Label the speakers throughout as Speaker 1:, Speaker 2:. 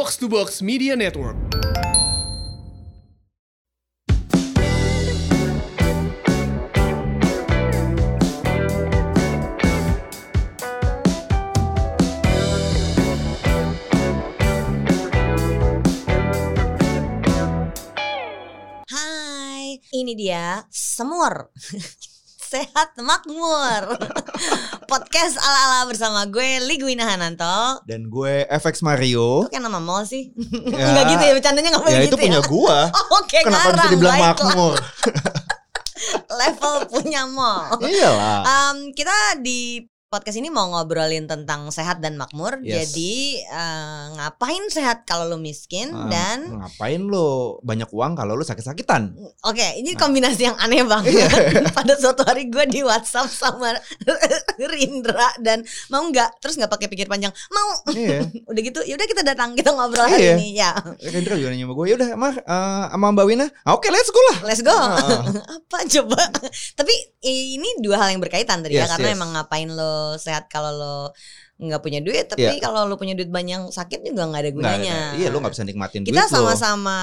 Speaker 1: Box to Box Media Network.
Speaker 2: Hai, ini dia Semur Sehat Makmur Podcast ala-ala bersama gue Ligwina Hananto
Speaker 3: Dan gue FX Mario.
Speaker 2: Kok kayak nama mall sih?
Speaker 3: Ya.
Speaker 2: Enggak gitu ya, bercandanya gak boleh
Speaker 3: Ya
Speaker 2: gitu
Speaker 3: itu punya
Speaker 2: ya
Speaker 3: gua.
Speaker 2: Oh, Oke,
Speaker 3: Kenapa bisa
Speaker 2: ngarang,
Speaker 3: dibilang
Speaker 2: baiklah.
Speaker 3: makmur?
Speaker 2: Level punya mall
Speaker 3: Iyalah.
Speaker 2: Um, Kita di podcast ini mau ngobrolin tentang sehat dan makmur
Speaker 3: Yes.
Speaker 2: Jadi eh, ngapain sehat kalau lu miskin
Speaker 3: Ah,
Speaker 2: Dan
Speaker 3: ngapain lo banyak uang kalau lo sakit-sakitan?
Speaker 2: Oke, ini kombinasi yang aneh banget.
Speaker 3: Iya.
Speaker 2: Pada suatu hari gue di WhatsApp sama Rindra dan mau nggak, terus nggak pakai pikir panjang, mau.
Speaker 3: Iya.
Speaker 2: udah gitu, ya udah kita datang, kita ngobrol hari
Speaker 3: Iya.
Speaker 2: ini ya.
Speaker 3: Rendra juga nanya sama gue, yaudah mah sama Mbak Wina, "Ah, oke let's go lah.
Speaker 2: Let's go.
Speaker 3: Ah.
Speaker 2: Apa coba? Tapi ini dua hal yang berkaitan tadi ya,
Speaker 3: Yes,
Speaker 2: karena
Speaker 3: yes.
Speaker 2: emang ngapain lo sehat kalau lo nggak punya duit, tapi
Speaker 3: Iya.
Speaker 2: kalau lo punya duit banyak sakit juga nggak ada gunanya.
Speaker 3: nggak. iya lo nggak bisa nikmatin
Speaker 2: Kita
Speaker 3: lo.
Speaker 2: sama-sama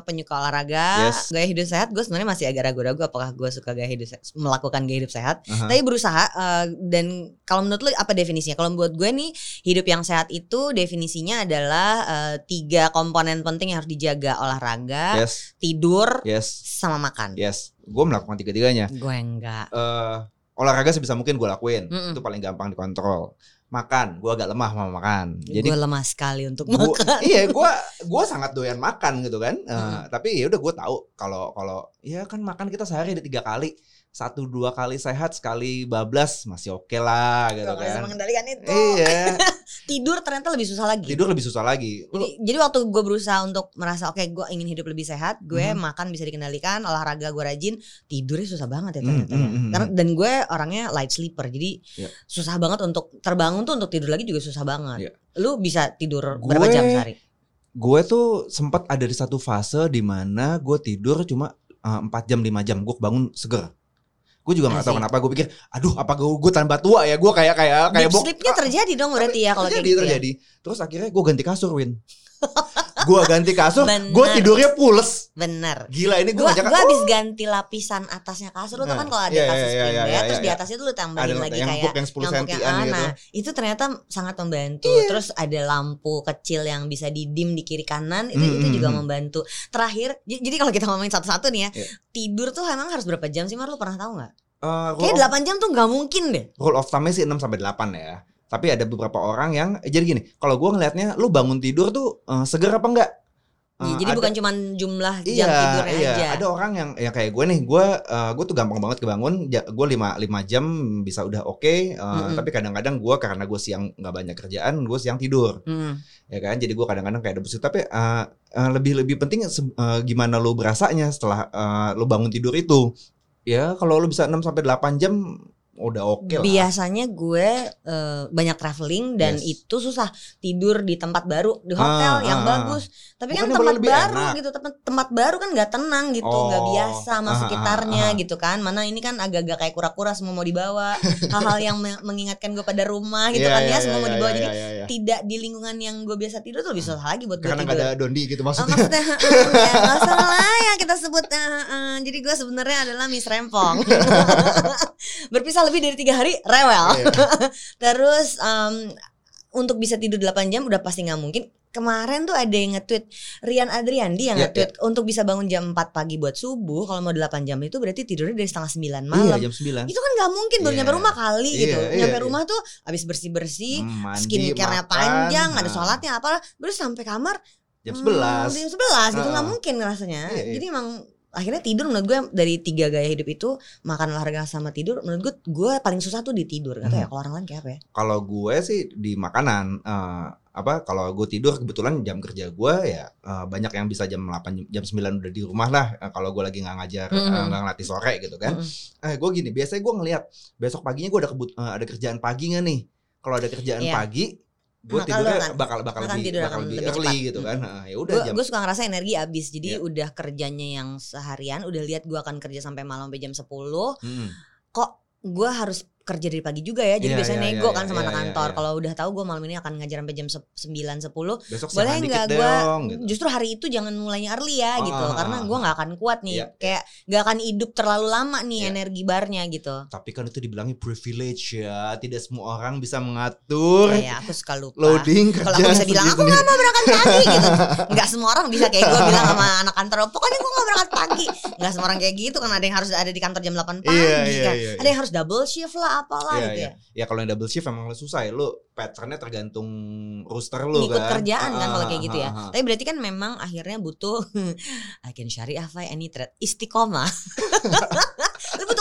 Speaker 2: penyuka olahraga,
Speaker 3: Yes.
Speaker 2: gaya hidup sehat. Gue sebenarnya masih agak ragu-ragu apakah gue suka gaya hidup se- melakukan gaya hidup sehat.
Speaker 3: Aha.
Speaker 2: Tapi berusaha eh, dan kalau menurut lu apa definisinya? Kalau buat gue nih hidup yang sehat itu definisinya adalah eh, tiga komponen penting yang harus dijaga olahraga,
Speaker 3: Yes,
Speaker 2: tidur,
Speaker 3: yes,
Speaker 2: sama makan.
Speaker 3: yes. Gue melakukan tiga-tiganya.
Speaker 2: Gue enggak.
Speaker 3: Eh, olahraga sebisa mungkin gue lakuin.
Speaker 2: Mm-mm.
Speaker 3: Itu paling gampang dikontrol. Makan, gue agak lemah sama makan. Jadi
Speaker 2: gue lemah sekali untuk
Speaker 3: gua,
Speaker 2: makan.
Speaker 3: iya gue gua sangat doyan makan gitu kan
Speaker 2: Hmm.
Speaker 3: tapi ya udah gue tahu kalau kalau ya kan makan kita sehari ada tiga kali satu dua kali sehat sekali bablas masih oke lah gitu
Speaker 2: bisa
Speaker 3: kan
Speaker 2: mengendalikan itu.
Speaker 3: iya
Speaker 2: Tidur ternyata lebih susah lagi.
Speaker 3: tidur lebih susah lagi Lu-
Speaker 2: Jadi, jadi waktu gue berusaha untuk merasa oke gue ingin hidup lebih sehat, gue
Speaker 3: Mhm.
Speaker 2: makan bisa dikendalikan, olahraga gue rajin, tidurnya susah banget ya
Speaker 3: Mhm,
Speaker 2: ternyata. ya.
Speaker 3: mhm, mhm.
Speaker 2: Karena dan gue orangnya light sleeper, jadi
Speaker 3: Iya.
Speaker 2: susah banget untuk terbangun tuh untuk tidur lagi juga susah banget.
Speaker 3: Iya.
Speaker 2: Lu bisa tidur berapa
Speaker 3: Gue-
Speaker 2: jam sehari?
Speaker 3: gue tuh sempat ada di satu fase di mana gue tidur cuma eh, empat jam 5 jam gue bangun seger gue juga nggak tahu
Speaker 2: Asik.
Speaker 3: kenapa gue pikir aduh apa gue gue tambah tua ya gue kayak kayak kayak bok-
Speaker 2: sleepnya terjadi dong berarti ya kalau kayak
Speaker 3: terjadi
Speaker 2: gitu ya.
Speaker 3: terjadi terus akhirnya gue ganti kasur Win gue ganti kasur gue tidurnya pules
Speaker 2: Bener.
Speaker 3: gila ini gue ngajak
Speaker 2: gue habis ganti lapisan atasnya kasur lu
Speaker 3: Nah,
Speaker 2: kan kalau ada
Speaker 3: iya,
Speaker 2: kasur spring
Speaker 3: iya,
Speaker 2: bed
Speaker 3: iya,
Speaker 2: terus di
Speaker 3: iya.
Speaker 2: atasnya tuh lu tambahin
Speaker 3: ada
Speaker 2: lagi
Speaker 3: yang
Speaker 2: kayak
Speaker 3: yang 10
Speaker 2: yang book
Speaker 3: sentian
Speaker 2: yang-
Speaker 3: gitu
Speaker 2: nah, itu ternyata sangat membantu.
Speaker 3: Iya.
Speaker 2: Terus ada lampu kecil yang bisa didim di kiri kanan itu
Speaker 3: Mm,
Speaker 2: itu
Speaker 3: mm,
Speaker 2: juga
Speaker 3: mm.
Speaker 2: membantu. Terakhir, jadi kalau kita ngomongin satu-satu nih ya,
Speaker 3: Iya.
Speaker 2: tidur tuh emang harus berapa jam sih Mar? Lu pernah tahu nggak?
Speaker 3: Rule,
Speaker 2: Kayak
Speaker 3: of,
Speaker 2: 8 jam tuh nggak mungkin deh.
Speaker 3: rule of thumb-nya sih 6 sampai 8 ya tapi ada beberapa orang yang eh, jadi gini kalau gue ngelihatnya lu bangun tidur tuh eh, seger apa enggak Eh,
Speaker 2: jadi
Speaker 3: ada-
Speaker 2: bukan cuma jumlah jam
Speaker 3: iya,
Speaker 2: tidurnya
Speaker 3: iya.
Speaker 2: aja.
Speaker 3: Ada orang yang ya kayak gue nih, gue eh, gue tuh gampang banget kebangun. Ja, gue lima lima jam bisa udah oke. eh,
Speaker 2: Mm-mm.
Speaker 3: Tapi kadang-kadang gue karena gue siang nggak banyak kerjaan, gue siang tidur,
Speaker 2: Hmm.
Speaker 3: ya kan. Jadi gue kadang-kadang kayak ada busuk. Tapi eh, eh, lebih lebih penting eh, gimana lo berasanya setelah eh, lo bangun tidur itu. Ya kalau lo bisa 6 sampai 8 jam udah oke lah.
Speaker 2: Biasanya gue eh, banyak traveling dan
Speaker 3: Yes.
Speaker 2: itu susah tidur di tempat baru di hotel
Speaker 3: Ah,
Speaker 2: yang
Speaker 3: ah, ah.
Speaker 2: bagus. Tapi kan tempat baru
Speaker 3: enak.
Speaker 2: gitu, tempat tempat baru kan nggak tenang gitu, nggak
Speaker 3: Oh,
Speaker 2: biasa sama
Speaker 3: ah, ah,
Speaker 2: sekitarnya
Speaker 3: ah, ah.
Speaker 2: gitu kan. Mana ini kan agak-agak kayak kura-kura semua mau dibawa. Hal-hal yang me- mengingatkan gue pada rumah gitu
Speaker 3: Iya,
Speaker 2: kan ya
Speaker 3: iya,
Speaker 2: semua mau
Speaker 3: iya,
Speaker 2: dibawa.
Speaker 3: iya,
Speaker 2: Jadi
Speaker 3: iya, iya.
Speaker 2: tidak di lingkungan yang gue biasa tidur tuh lebih susah lagi buat gue
Speaker 3: Karena
Speaker 2: tidur.
Speaker 3: ada dondi gitu
Speaker 2: Oh,
Speaker 3: maksudnya.
Speaker 2: maksudnya ya, nggak salah ya kita sebut eh, eh, jadi gue sebenarnya adalah Miss Rempong berpisah lebih dari tiga hari rewel
Speaker 3: Iya.
Speaker 2: terus em, untuk bisa tidur 8 jam udah pasti nggak mungkin kemarin tuh ada yang nge-tweet Rian Adriandi yang
Speaker 3: Iya,
Speaker 2: nge-tweet untuk bisa bangun jam 4 pagi buat subuh kalau mau 8 jam itu berarti tidurnya dari setengah 9
Speaker 3: Iya,
Speaker 2: malam
Speaker 3: jam 9.
Speaker 2: itu kan nggak mungkin baru
Speaker 3: Iya.
Speaker 2: nyampe rumah kali
Speaker 3: Iya,
Speaker 2: gitu
Speaker 3: iya,
Speaker 2: nyampe
Speaker 3: iya.
Speaker 2: rumah tuh habis bersih bersih
Speaker 3: Hmm,
Speaker 2: skincare-nya panjang ada
Speaker 3: nah,
Speaker 2: sholatnya apa terus sampai kamar
Speaker 3: Jam
Speaker 2: Hmm,
Speaker 3: 11.
Speaker 2: jam 11 gitu nggak mungkin rasanya.
Speaker 3: Iya, iya.
Speaker 2: Jadi emang akhirnya tidur menurut gue dari tiga gaya hidup itu makan olahraga sama tidur menurut gue gue paling susah tuh di tidur kata ya
Speaker 3: Hmm.
Speaker 2: kalau orang lain kayak apa ya
Speaker 3: kalau gue sih di makanan eh, apa kalau gue tidur kebetulan jam kerja gue ya eh, banyak yang bisa jam 8 jam 9 udah di rumah lah eh, kalau gue lagi nggak ngajar
Speaker 2: Mhm.
Speaker 3: nggak ngelatih sore gitu kan
Speaker 2: Mm-mm.
Speaker 3: eh gue gini biasanya gue ngelihat besok paginya gue ada kebut eh, ada kerjaan pagi nggak nih kalau ada kerjaan
Speaker 2: Iya.
Speaker 3: pagi gue
Speaker 2: Maka
Speaker 3: tidurnya
Speaker 2: lu akan-
Speaker 3: bakal bakal
Speaker 2: akan
Speaker 3: lebih
Speaker 2: tidur
Speaker 3: bakal lebih,
Speaker 2: lebih
Speaker 3: early
Speaker 2: cepat.
Speaker 3: gitu kan Nah, ya udah
Speaker 2: gue suka ngerasa energi habis jadi
Speaker 3: Iya.
Speaker 2: udah kerjanya yang seharian udah lihat gue akan kerja sampai malam sampai jam 10
Speaker 3: Mm.
Speaker 2: kok gue harus kerja dari pagi juga ya, jadi
Speaker 3: Iya,
Speaker 2: biasanya
Speaker 3: iya,
Speaker 2: nego
Speaker 3: iya,
Speaker 2: kan sama
Speaker 3: iya,
Speaker 2: anak
Speaker 3: iya,
Speaker 2: kantor.
Speaker 3: iya.
Speaker 2: Kalau udah tahu gue malam ini akan ngajar sampai jam se- 9 10
Speaker 3: Besok
Speaker 2: boleh nggak gue
Speaker 3: gitu.
Speaker 2: justru hari itu jangan mulainya early ya
Speaker 3: Ah,
Speaker 2: gitu
Speaker 3: ah,
Speaker 2: karena
Speaker 3: ah,
Speaker 2: gue nggak akan kuat nih
Speaker 3: Iya,
Speaker 2: kayak nggak akan hidup terlalu lama nih
Speaker 3: Iya.
Speaker 2: energi barnya gitu
Speaker 3: Tapi kan itu dibilangnya privilege ya. Tidak semua orang bisa mengatur
Speaker 2: kayak aku suka lupa
Speaker 3: loading
Speaker 2: kalau aku bisa bilang aku nggak mau berangkat pagi gitu nggak semua orang bisa kayak gue bilang sama anak kantor pokoknya gue nggak berangkat pagi nggak semua orang kayak gitu kan ada yang harus ada di kantor jam 8 pagi
Speaker 3: Iya, iya,
Speaker 2: kan
Speaker 3: iya,
Speaker 2: ada yang harus double shift lah apalah
Speaker 3: Iya,
Speaker 2: gitu
Speaker 3: iya.
Speaker 2: ya
Speaker 3: Ya kalau yang double shift emang susah ya. Lu patternnya tergantung rooster lu
Speaker 2: ngikut
Speaker 3: kan.
Speaker 2: kerjaan kan
Speaker 3: Ah,
Speaker 2: kalau
Speaker 3: ah,
Speaker 2: kayak gitu
Speaker 3: ah,
Speaker 2: ya.
Speaker 3: ah.
Speaker 2: Tapi berarti kan memang akhirnya butuh I can syariah fi any trade istiqomah.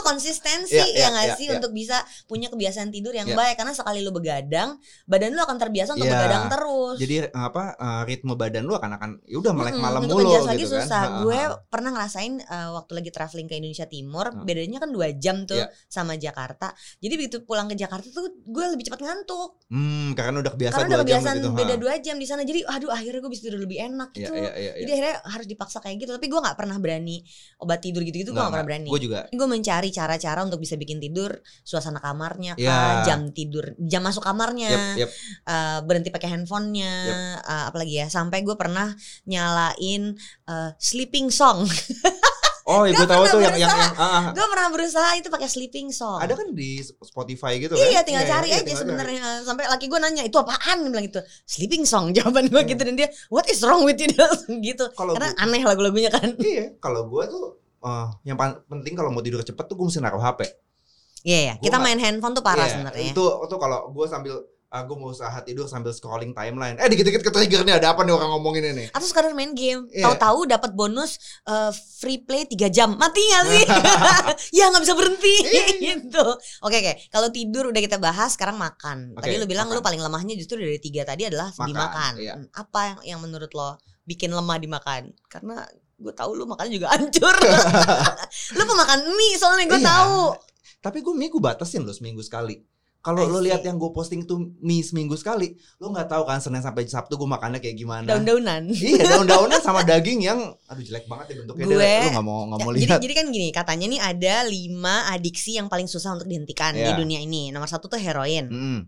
Speaker 2: butuh konsistensi
Speaker 3: Iya,
Speaker 2: ya
Speaker 3: iya,
Speaker 2: nggak
Speaker 3: iya,
Speaker 2: sih
Speaker 3: iya.
Speaker 2: untuk bisa punya kebiasaan tidur yang
Speaker 3: Iya.
Speaker 2: baik karena sekali lu begadang badan lu akan terbiasa untuk
Speaker 3: Iya.
Speaker 2: begadang terus.
Speaker 3: Jadi apa eh, ritme badan lu akan akan ya udah melek
Speaker 2: Mm-mm,
Speaker 3: malam mulu
Speaker 2: adjust lagi
Speaker 3: gitu kan.
Speaker 2: susah.
Speaker 3: Ah, ah,
Speaker 2: Gue
Speaker 3: ah.
Speaker 2: pernah ngerasain uh, waktu lagi traveling ke Indonesia Timur,
Speaker 3: Ah.
Speaker 2: bedanya kan dua jam tuh
Speaker 3: Iya.
Speaker 2: sama Jakarta. Jadi begitu pulang ke Jakarta tuh gue lebih cepat ngantuk.
Speaker 3: Hmm, karena udah kebiasa
Speaker 2: karena udah kebiasaan
Speaker 3: gitu.
Speaker 2: beda dua jam di sana. Jadi aduh akhirnya gue bisa tidur lebih enak
Speaker 3: Iya,
Speaker 2: gitu.
Speaker 3: iya, iya, iya.
Speaker 2: Jadi akhirnya harus dipaksa kayak gitu. Tapi gue nggak pernah berani obat tidur gitu-gitu. Gue gak pernah berani.
Speaker 3: Gue juga
Speaker 2: Gue mencari cara-cara untuk bisa bikin tidur suasana kamarnya, kah,
Speaker 3: Iya.
Speaker 2: jam tidur, jam masuk kamarnya,
Speaker 3: Yep, yep.
Speaker 2: eh, berhenti pakai handphonenya, eh, apalagi ya. Sampai gue pernah nyalain eh, sleeping song.
Speaker 3: Oh, ibu tahu tuh yang yang yang ah, ah.
Speaker 2: gue pernah berusaha itu pakai sleeping song.
Speaker 3: ada kan di Spotify gitu kan?
Speaker 2: Iya tinggal cari
Speaker 3: iya,
Speaker 2: aja sebenarnya sampai laki gue nanya itu apaan dia bilang itu sleeping song jawaban gue
Speaker 3: Iya.
Speaker 2: gitu dan dia what is wrong with you gitu
Speaker 3: Kalau
Speaker 2: karena
Speaker 3: gua-
Speaker 2: aneh lagu-lagunya kan
Speaker 3: Iya, kalau gue tuh eh, yang penting kalau mau tidur cepet tuh gue mesti naruh HP.
Speaker 2: iya ya
Speaker 3: Gua
Speaker 2: kita main handphone tuh parah
Speaker 3: Iya,
Speaker 2: sebenarnya
Speaker 3: Itu tuh kalau gue sambil aku mau usaha tidur sambil scrolling timeline. Eh dikit-dikit ke trigger nih ada apa nih orang ngomongin ini?
Speaker 2: atau sekadar main game
Speaker 3: Iya.
Speaker 2: tahu-tahu dapat bonus eh, free play 3 jam mati gak sih ya nggak bisa berhenti
Speaker 3: Iya,
Speaker 2: gitu oke oke kalau tidur udah kita bahas sekarang makan tadi
Speaker 3: Oke,
Speaker 2: lu bilang
Speaker 3: makan.
Speaker 2: lu paling lemahnya justru dari tiga tadi adalah
Speaker 3: Makan,
Speaker 2: dimakan
Speaker 3: iya.
Speaker 2: Apa yang, yang menurut lo bikin lemah dimakan karena gue tahu lu makan juga hancur lu pemakan mie soalnya gue
Speaker 3: Iya.
Speaker 2: tahu
Speaker 3: Tapi gue mie gue batasin loh seminggu sekali. Kalau lo lihat yang gue posting tuh mie seminggu sekali, lo nggak tahu kan Senin sampai Sabtu gue makannya kayak gimana.
Speaker 2: daun-daunan
Speaker 3: iya daun-daunan sama daging yang aduh jelek banget ya bentuknya.
Speaker 2: Gue-
Speaker 3: lo nggak mau nggak mau
Speaker 2: jadi,
Speaker 3: lihat.
Speaker 2: jadi kan gini katanya nih ada lima adiksi yang paling susah untuk dihentikan di
Speaker 3: Iya.
Speaker 2: dunia ini nomor satu tuh heroin
Speaker 3: Mm-mm.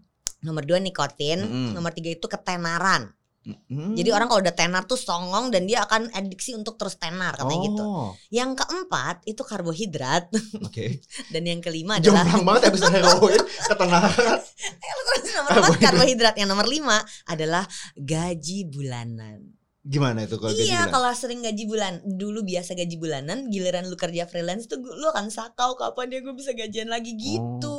Speaker 2: nomor dua nikotin
Speaker 3: Mm-mm.
Speaker 2: nomor tiga itu ketenaran
Speaker 3: Mm-mm.
Speaker 2: Jadi orang kalau udah tenar tuh songong dan dia akan adiksi untuk terus tenar katanya gitu.
Speaker 3: oh,
Speaker 2: Yang keempat itu karbohidrat
Speaker 3: Oke.
Speaker 2: dan yang kelima adalah
Speaker 3: Jomplang banget bisa heroin ketenaran.
Speaker 2: nomor empat karbohidrat. Yang nomor lima adalah gaji bulanan.
Speaker 3: Gimana itu kalau gaji
Speaker 2: iya, kalau sering gaji bulan, dulu biasa gaji bulanan, giliran lu kerja freelance tuh lu akan sakau kapan dia gue bisa gajian lagi gitu.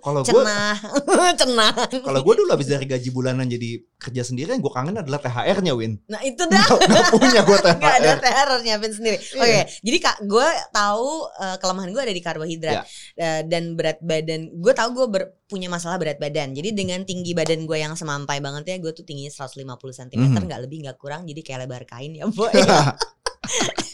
Speaker 3: Kalau gue
Speaker 2: Cenah, cenah.
Speaker 3: kalau gue dulu habis dari gaji bulanan jadi kerja sendiri yang gue kangen adalah THR-nya Win.
Speaker 2: Nah itu dah.
Speaker 3: Nggak nggak punya gue THR.
Speaker 2: Gak ada THR harus nyiapin sendiri.
Speaker 3: Iya.
Speaker 2: Oke, jadi kak, gue tahu eh, kelemahan gue ada di karbohidrat
Speaker 3: Iya.
Speaker 2: Eh, dan berat badan. Gue tahu gue ber- punya masalah berat badan. Jadi dengan tinggi badan gue yang semampai banget ya, gue tuh tingginya 150 cm,
Speaker 3: Mhm.
Speaker 2: nggak lebih nggak kurang. Jadi kayak lebar kain ya, boy.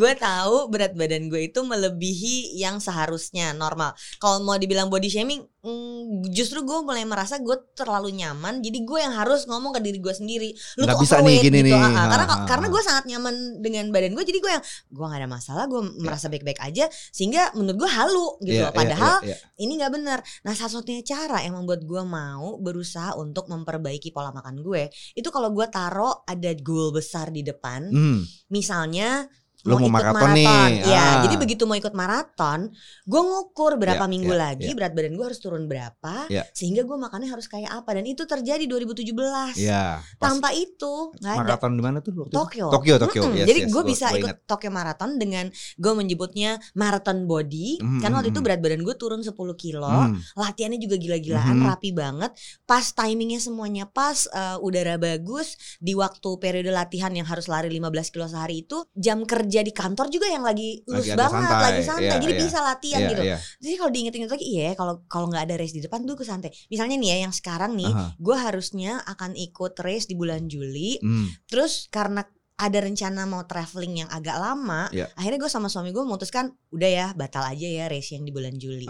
Speaker 2: gue tahu berat badan gue itu melebihi yang seharusnya normal. Kalau mau dibilang body shaming, mm, justru gue mulai merasa gue terlalu nyaman. Jadi gue yang harus ngomong ke diri gue sendiri. Lu
Speaker 3: Nggak
Speaker 2: tuh
Speaker 3: bisa nih gini
Speaker 2: gitu.
Speaker 3: nih.
Speaker 2: Ah, ah. Karena karena gue sangat nyaman dengan badan gue. Jadi gue yang gue nggak ada masalah. Gue merasa baik-baik aja. Sehingga menurut gue halu gitu.
Speaker 3: Iya, iya,
Speaker 2: Padahal
Speaker 3: iya, iya.
Speaker 2: ini nggak benar. Nah, satu-satunya cara yang membuat gue mau berusaha untuk memperbaiki pola makan gue itu kalau gue taruh ada goal besar di depan.
Speaker 3: Hmm.
Speaker 2: Misalnya
Speaker 3: Lu mau
Speaker 2: ikut
Speaker 3: maraton nih,
Speaker 2: Ya,
Speaker 3: ah.
Speaker 2: jadi begitu mau ikut maraton, gue ngukur berapa
Speaker 3: Ya,
Speaker 2: minggu
Speaker 3: ya,
Speaker 2: lagi
Speaker 3: ya.
Speaker 2: berat badan gue harus turun berapa,
Speaker 3: Ya.
Speaker 2: sehingga gue makannya harus kayak apa. Dan itu terjadi 2017.
Speaker 3: Iya. pas
Speaker 2: Tanpa itu nggak ada.
Speaker 3: maraton di mana tuh waktu itu?
Speaker 2: Tokyo.
Speaker 3: Tokyo, Tokyo.
Speaker 2: Mm-mm.
Speaker 3: Yes,
Speaker 2: Jadi
Speaker 3: yes,
Speaker 2: gue bisa
Speaker 3: gua
Speaker 2: ikut
Speaker 3: ingat.
Speaker 2: Tokyo Marathon dengan gue menyebutnya marathon body.
Speaker 3: Mm,
Speaker 2: Karena waktu
Speaker 3: mm,
Speaker 2: itu
Speaker 3: mm.
Speaker 2: berat badan gue turun 10 kilo.
Speaker 3: Hmm.
Speaker 2: Latihannya juga gila-gilaan,
Speaker 3: Mhm.
Speaker 2: rapi banget. Pas timingnya semuanya pas, eh, udara bagus. Di waktu periode latihan yang harus lari 15 kilo sehari itu, jam kerja di kantor juga yang lagi
Speaker 3: ada
Speaker 2: banget,
Speaker 3: santai.
Speaker 2: lagi santai.
Speaker 3: Iya,
Speaker 2: Jadi
Speaker 3: iya.
Speaker 2: bisa latihan
Speaker 3: Iya,
Speaker 2: gitu.
Speaker 3: iya.
Speaker 2: Jadi kalau diinget-inget lagi, iya kalau kalau nggak ada race di depan tuh ke santai. Misalnya nih ya yang sekarang nih,
Speaker 3: Aha.
Speaker 2: gue harusnya akan ikut race di bulan Juli.
Speaker 3: Hmm.
Speaker 2: Terus karena ada rencana mau traveling yang agak lama,
Speaker 3: Iya.
Speaker 2: akhirnya gue sama suami gue memutuskan udah ya batal aja ya race yang di bulan Juli.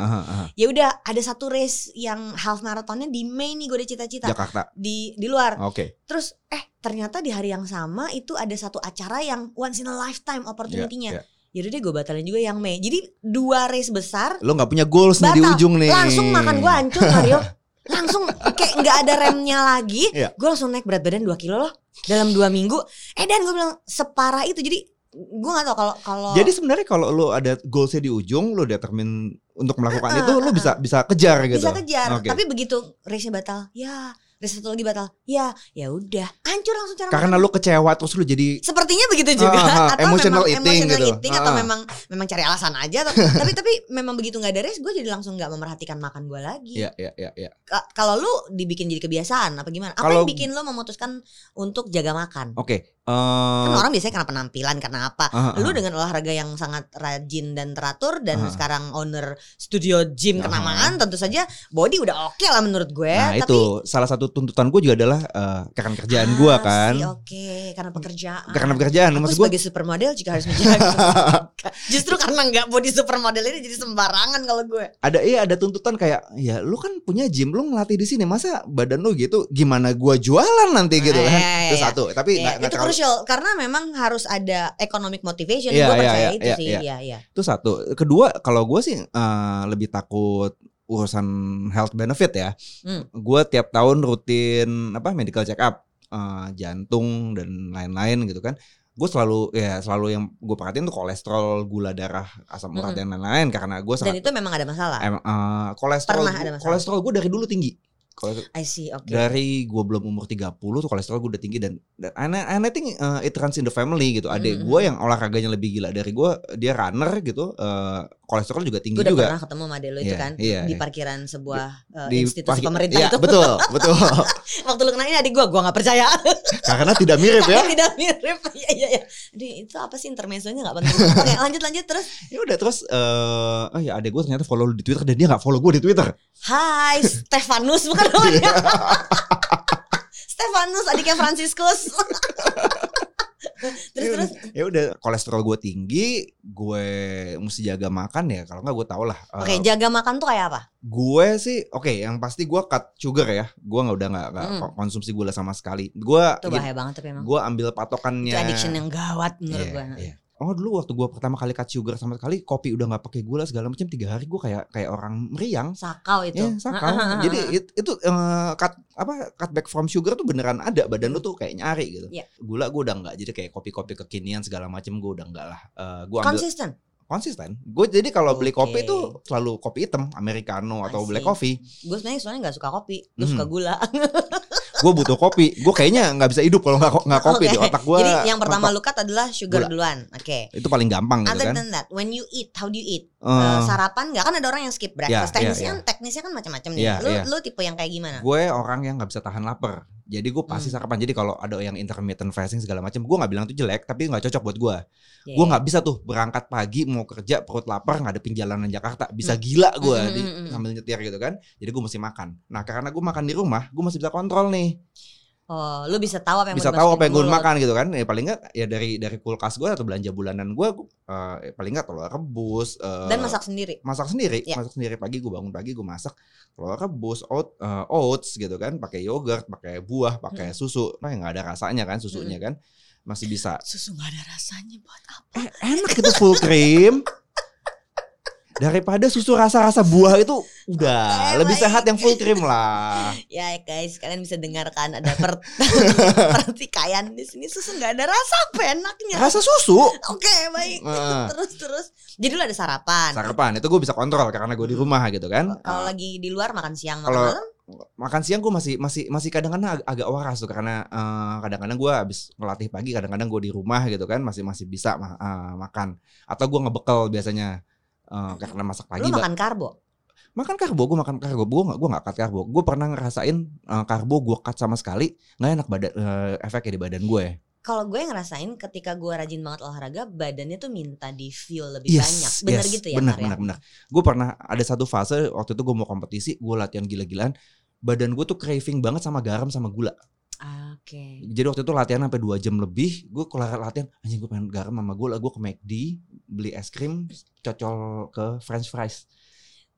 Speaker 2: Ya udah ada satu race yang half marathonnya di Mei nih gue udah cita-cita
Speaker 3: Jakarta.
Speaker 2: di di luar.
Speaker 3: Oke.
Speaker 2: Terus eh ternyata di hari yang sama itu ada satu acara yang once in a lifetime opportunity-nya.
Speaker 3: Iya, iya.
Speaker 2: Yaudah deh gue batalin juga yang Mei. Jadi dua race besar
Speaker 3: Lo nggak punya goals nih di
Speaker 2: Batal.
Speaker 3: ujung nih.
Speaker 2: langsung makan gue hancur Mario. langsung kayak nggak ada remnya lagi.
Speaker 3: Iya.
Speaker 2: Gue langsung naik berat badan 2 kilo loh dalam dua minggu. Eh dan gue bilang separah itu. Jadi gue nggak tau kalau kalau
Speaker 3: Jadi sebenarnya kalau lo ada goalsnya di ujung, lo determine untuk melakukan
Speaker 2: Ah,
Speaker 3: itu, lo
Speaker 2: ah,
Speaker 3: bisa bisa kejar gitu.
Speaker 2: bisa kejar.
Speaker 3: Oke.
Speaker 2: Tapi begitu race-nya batal, ya race satu lagi batal, ya ya udah hancur langsung cara
Speaker 3: Karena
Speaker 2: makan.
Speaker 3: lo kecewa terus lo jadi
Speaker 2: Sepertinya begitu juga
Speaker 3: Ah, ah,
Speaker 2: atau
Speaker 3: emotional
Speaker 2: memang
Speaker 3: eating
Speaker 2: emotional
Speaker 3: gitu.
Speaker 2: eating
Speaker 3: Ah,
Speaker 2: atau
Speaker 3: ah.
Speaker 2: memang memang cari alasan aja atau, tapi tapi memang begitu nggak ada race gue jadi langsung nggak memerhatikan makan gue lagi.
Speaker 3: ya ya ya ya.
Speaker 2: Ka- Kalau lu dibikin jadi kebiasaan apa gimana? Apa
Speaker 3: Kalau-
Speaker 2: yang bikin lu memutuskan untuk jaga makan?
Speaker 3: Oke.
Speaker 2: Kan
Speaker 3: eh,
Speaker 2: orang biasanya karena penampilan karena apa?
Speaker 3: ah, ah.
Speaker 2: Lu dengan olahraga yang sangat rajin dan teratur dan
Speaker 3: Ah.
Speaker 2: sekarang owner studio gym
Speaker 3: Ah.
Speaker 2: kenamaan tentu saja body udah oke lah menurut gue.
Speaker 3: Nah
Speaker 2: tapi
Speaker 3: itu salah satu tuntutan gue juga adalah eh, karena kerjaan gue
Speaker 2: Ah,
Speaker 3: kan.
Speaker 2: Oke, karena pekerjaan.
Speaker 3: Karena pekerjaan,
Speaker 2: Aku
Speaker 3: maksud gue
Speaker 2: sebagai supermodel juga harus menjaga. Justru karena nggak body supermodel ini jadi sembarangan kalau gue.
Speaker 3: ada iya ada tuntutan kayak ya lu kan punya gym lu ngelatih di sini masa badan lu gitu gimana gua jualan nanti gitu kan.
Speaker 2: Eh,
Speaker 3: Itu
Speaker 2: iya.
Speaker 3: satu, tapi
Speaker 2: Iya,
Speaker 3: nggak terlalu
Speaker 2: crucial karena memang harus ada economic motivation.
Speaker 3: Iya,
Speaker 2: gue
Speaker 3: iya,
Speaker 2: percaya
Speaker 3: iya,
Speaker 2: itu
Speaker 3: iya,
Speaker 2: sih.
Speaker 3: iya.
Speaker 2: Iya, iya.
Speaker 3: itu satu. Kedua kalau gua sih eh, lebih takut urusan health benefit ya.
Speaker 2: Hmm.
Speaker 3: Gua tiap tahun rutin apa medical check up eh, jantung dan lain-lain gitu kan. Gue selalu ya selalu yang gue perhatiin tuh kolesterol, gula darah, asam urat
Speaker 2: Mm-mm.
Speaker 3: dan lain-lain karena gue
Speaker 2: Dan itu memang ada masalah.
Speaker 3: Em, eh, kolesterol
Speaker 2: Pernah ada masalah.
Speaker 3: kolesterol gue dari dulu tinggi. Kolesterol-
Speaker 2: I see, oke.
Speaker 3: dari gue belum umur 30 tuh kolesterol gue udah tinggi dan dan and, and I think uh, it runs in the family gitu. Adik
Speaker 2: Mm,
Speaker 3: gue
Speaker 2: mm.
Speaker 3: yang olahraganya lebih gila dari gue, dia runner gitu, uh, kolesterol juga tinggi
Speaker 2: Gue udah
Speaker 3: juga.
Speaker 2: pernah ketemu sama lo itu
Speaker 3: Iya,
Speaker 2: kan
Speaker 3: iya,
Speaker 2: di
Speaker 3: iya.
Speaker 2: parkiran sebuah uh,
Speaker 3: Di
Speaker 2: institusi
Speaker 3: parkir-
Speaker 2: pemerintah
Speaker 3: Iya,
Speaker 2: itu.
Speaker 3: betul, betul.
Speaker 2: Waktu lu kenalin adik gue, gue gak percaya.
Speaker 3: Karena tidak mirip ya.
Speaker 2: Tidak mirip. Iya iya iya. Aduh, itu apa sih intermezzonya gak penting. Oke, lanjut lanjut terus.
Speaker 3: Ya udah terus eh oh ya adik gue ternyata follow lu di Twitter dan dia nggak follow gue di Twitter.
Speaker 2: Hai, Stefanus bukan namanya. Stefanus adiknya Franciscus. Terus
Speaker 3: Ya
Speaker 2: terus
Speaker 3: udah- Ya udah kolesterol gue tinggi, gue mesti jaga makan ya. Kalau nggak gue tau lah. eh,
Speaker 2: Oke, jaga makan tuh kayak apa?
Speaker 3: Gue sih oke, yang pasti gue cut sugar ya. Gue nggak udah nggak
Speaker 2: Hmm.
Speaker 3: konsumsi gula sama sekali. Gue
Speaker 2: Itu bahaya banget tapi emang.
Speaker 3: gue ambil patokannya.
Speaker 2: Itu addiction yang gawat menurut
Speaker 3: Iya,
Speaker 2: gue.
Speaker 3: iya. Oh dulu waktu gue pertama kali cut sugar sama sekali kopi udah nggak pakai gula segala macam tiga hari gue kayak kayak orang meriang.
Speaker 2: Sakau itu.
Speaker 3: Ya, sakau. Jadi it- itu eh, cut apa cut back from sugar tuh beneran ada badan lu tuh kayak nyari gitu.
Speaker 2: Iya.
Speaker 3: Gula gue udah nggak jadi kayak kopi-kopi kekinian segala macam gue udah nggak lah. Eh gue
Speaker 2: konsisten.
Speaker 3: konsisten. Gue jadi kalau beli
Speaker 2: Oke.
Speaker 3: kopi tuh selalu kopi hitam, americano atau black coffee.
Speaker 2: Gue sebenarnya soalnya nggak suka kopi, gue
Speaker 3: Hmm.
Speaker 2: suka gula.
Speaker 3: Gue butuh kopi. Gue kayaknya nggak bisa hidup kalau nggak nggak kopi
Speaker 2: Oke.
Speaker 3: di otak gue.
Speaker 2: Jadi yang pertama lu cut adalah sugar
Speaker 3: Gula.
Speaker 2: duluan. Oke.
Speaker 3: itu paling gampang gitu
Speaker 2: Other
Speaker 3: kan.
Speaker 2: than that, when you eat, how do you eat?
Speaker 3: Eh,
Speaker 2: Eh, sarapan nggak kan ada orang yang skip breakfast.
Speaker 3: Iya, iya,
Speaker 2: teknisnya
Speaker 3: iya.
Speaker 2: kan teknisnya kan macam-macam nih.
Speaker 3: Iya,
Speaker 2: lu
Speaker 3: iya.
Speaker 2: lu tipe yang kayak gimana?
Speaker 3: gue orang yang nggak bisa tahan lapar. Jadi gue pasti
Speaker 2: Hmm.
Speaker 3: sarapan. Jadi kalau ada yang intermittent fasting segala macam, gue nggak bilang itu jelek, tapi nggak cocok buat gue.
Speaker 2: Iya,
Speaker 3: Gue
Speaker 2: iya.
Speaker 3: nggak bisa tuh berangkat pagi mau kerja perut lapar ngadepin jalanan Jakarta, bisa gila gue
Speaker 2: Hmm,
Speaker 3: di
Speaker 2: hmm, hmm.
Speaker 3: sambil nyetir gitu kan. Jadi gue mesti makan. Nah karena gue makan di rumah, gue masih bisa kontrol nih.
Speaker 2: Oh, lu bisa tahu apa yang
Speaker 3: bisa tahu apa yang gue makan gitu kan? Ya paling nggak ya dari dari kulkas gue atau belanja bulanan gue eh, paling nggak telur rebus eh,
Speaker 2: Dan masak sendiri.
Speaker 3: masak sendiri
Speaker 2: Ya.
Speaker 3: masak sendiri. Pagi gue bangun pagi gue masak telur rebus oat, eh, oats gitu kan. Pakai yogurt pakai buah pakai susu. Nah nggak ada rasanya kan susunya kan. Masih bisa.
Speaker 2: Susu gak ada rasanya buat apa?
Speaker 3: eh, enak itu full cream daripada susu rasa-rasa buah itu udah
Speaker 2: Oh
Speaker 3: lebih
Speaker 2: my
Speaker 3: sehat yang full cream lah
Speaker 2: Ya guys, kalian bisa dengarkan ada per pertikaian di sini susu nggak ada rasa apa enaknya.
Speaker 3: rasa susu
Speaker 2: Oke, baik.
Speaker 3: Eh.
Speaker 2: terus terus. Jadi lu ada sarapan.
Speaker 3: sarapan itu gue bisa kontrol karena gue di rumah gitu kan
Speaker 2: Kalau
Speaker 3: Eh,
Speaker 2: lagi di luar makan siang makan malam,
Speaker 3: makan siang gue masih masih masih kadang-kadang ag- agak waras tuh karena eh, kadang-kadang gue habis ngelatih pagi kadang-kadang gue di rumah gitu kan masih masih bisa ma- eh, makan atau gue ngebekel biasanya eh, karena masak pagi
Speaker 2: lu
Speaker 3: ba-
Speaker 2: makan karbo.
Speaker 3: makan karbo gue makan karbo gue nggak gue nggak cut karbo gue pernah ngerasain eh, karbo gue cut sama sekali nggak enak badan eh, efeknya di badan gue
Speaker 2: Kalau gue ngerasain ketika gue rajin banget olahraga, badannya tuh minta di fuel lebih banyak. Bener gitu ya,
Speaker 3: bener
Speaker 2: ya?
Speaker 3: bener bener gue pernah ada satu fase waktu itu gue mau kompetisi gue latihan gila-gilaan badan gue tuh craving banget sama garam sama gula
Speaker 2: Oke.
Speaker 3: Jadi waktu itu latihan sampai 2 jam lebih, gue kelar latihan, anjing gue pengen garam sama gue lah, gue ke McD, beli es krim, cocol ke french fries.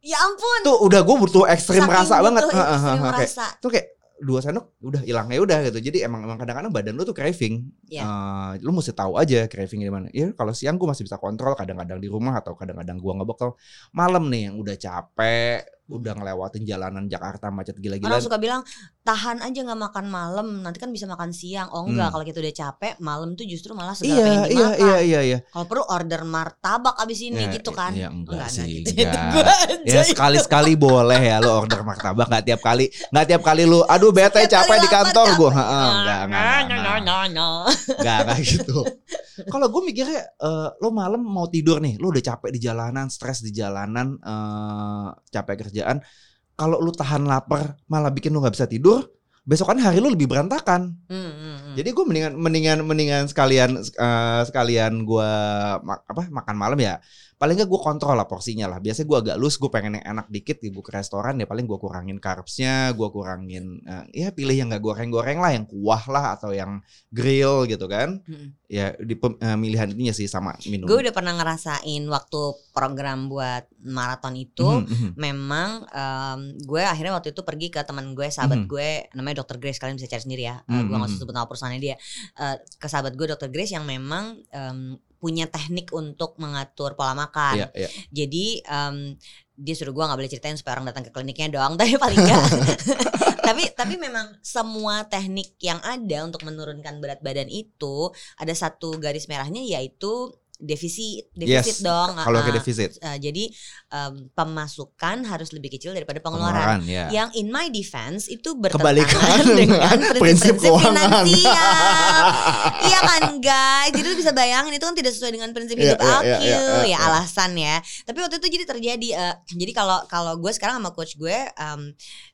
Speaker 2: Ya ampun.
Speaker 3: Tuh udah gue butuh ekstrim
Speaker 2: saking
Speaker 3: rasa
Speaker 2: butuh
Speaker 3: banget.
Speaker 2: ekstrim
Speaker 3: Heeh, heeh, kayak-
Speaker 2: rasa.
Speaker 3: Tuh kayak dua sendok udah hilang ya udah gitu. Jadi emang emang kadang-kadang badan lu tuh craving.
Speaker 2: Iya.
Speaker 3: Eh, lu mesti tahu aja craving di mana. Ya kalau siang gua masih bisa kontrol kadang-kadang di rumah atau kadang-kadang gua ngebekal. Malam nih yang udah capek, udah ngelewatin jalanan Jakarta macet
Speaker 2: Orang
Speaker 3: gila-gilaan.
Speaker 2: suka bilang tahan aja nggak makan malam, nanti kan bisa makan siang. Oh enggak,
Speaker 3: Hmm.
Speaker 2: kalau kita udah capek, malam tuh justru malah segala
Speaker 3: Iya,
Speaker 2: pengen
Speaker 3: iya,
Speaker 2: dimakan.
Speaker 3: iya, iya, iya.
Speaker 2: Kalau perlu order martabak abis ini
Speaker 3: Ya,
Speaker 2: gitu kan?
Speaker 3: Ya enggak, sih,
Speaker 2: gitu.
Speaker 3: enggak. Ya
Speaker 2: itu.
Speaker 3: sekali-sekali boleh ya lu order martabak nggak tiap kali nggak tiap kali lu aduh bete capek di kantor gua Heeh, enggak enggak enggak, enggak. Enggak, enggak gitu. Kalau gue mikirnya eh, lo malam mau tidur nih, lo udah capek di jalanan, stres di jalanan, eh, capek kerjaan. Kalau lu tahan lapar, malah bikin lu nggak bisa tidur, besokan hari lu lebih berantakan.
Speaker 2: Hmm, hmm, hmm.
Speaker 3: Jadi gue mendingan mendingan mendingan sekalian eh, sekalian gue apa makan malam ya. Paling nggak gue kontrol lah porsinya lah. Biasanya gue agak loose, gue pengen yang enak dikit, gue ke restoran ya paling gue kurangin carbsnya, gue kurangin eh, ya pilih yang nggak goreng-goreng lah, yang kuah lah atau yang grill gitu kan.
Speaker 2: Hmm.
Speaker 3: Ya di pem- eh, ininya sih sama minum.
Speaker 2: Gue udah pernah ngerasain waktu program buat maraton itu.
Speaker 3: Mhm, mhm.
Speaker 2: Memang em, gue akhirnya waktu itu pergi ke teman gue, sahabat
Speaker 3: Mhm.
Speaker 2: gue, namanya Dokter Grace. Kalian bisa cari sendiri ya. Eh,
Speaker 3: Mhm,
Speaker 2: gue nggak usah
Speaker 3: mhm.
Speaker 2: sebut nama perusahaannya dia. Eh, ke sahabat gue Dokter Grace yang memang em, punya teknik untuk mengatur pola makan.
Speaker 3: Iya, iya.
Speaker 2: Jadi em, dia suruh gue nggak boleh ceritain supaya orang datang ke kliniknya doang. Tapi paling enggak. tapi tapi memang semua teknik yang ada untuk menurunkan berat badan itu ada satu garis merahnya yaitu defisit defisit
Speaker 3: Yes,
Speaker 2: dong.
Speaker 3: Kalau ke defisit,
Speaker 2: ah, jadi em, pemasukan harus lebih kecil daripada pengeluaran.
Speaker 3: pengeluaran ya.
Speaker 2: Yang in my defense itu bertentangan dengan
Speaker 3: prinsip
Speaker 2: prinsip-prinsip
Speaker 3: keuangan.
Speaker 2: finansial. iya kan guys, jadi lu bisa bayangin itu kan tidak sesuai dengan prinsip
Speaker 3: Iya,
Speaker 2: hidup
Speaker 3: iya,
Speaker 2: aku
Speaker 3: iya, iya,
Speaker 2: ya
Speaker 3: iya.
Speaker 2: alasan ya. Tapi waktu itu jadi terjadi, eh, jadi kalau kalau gue sekarang sama coach gue em,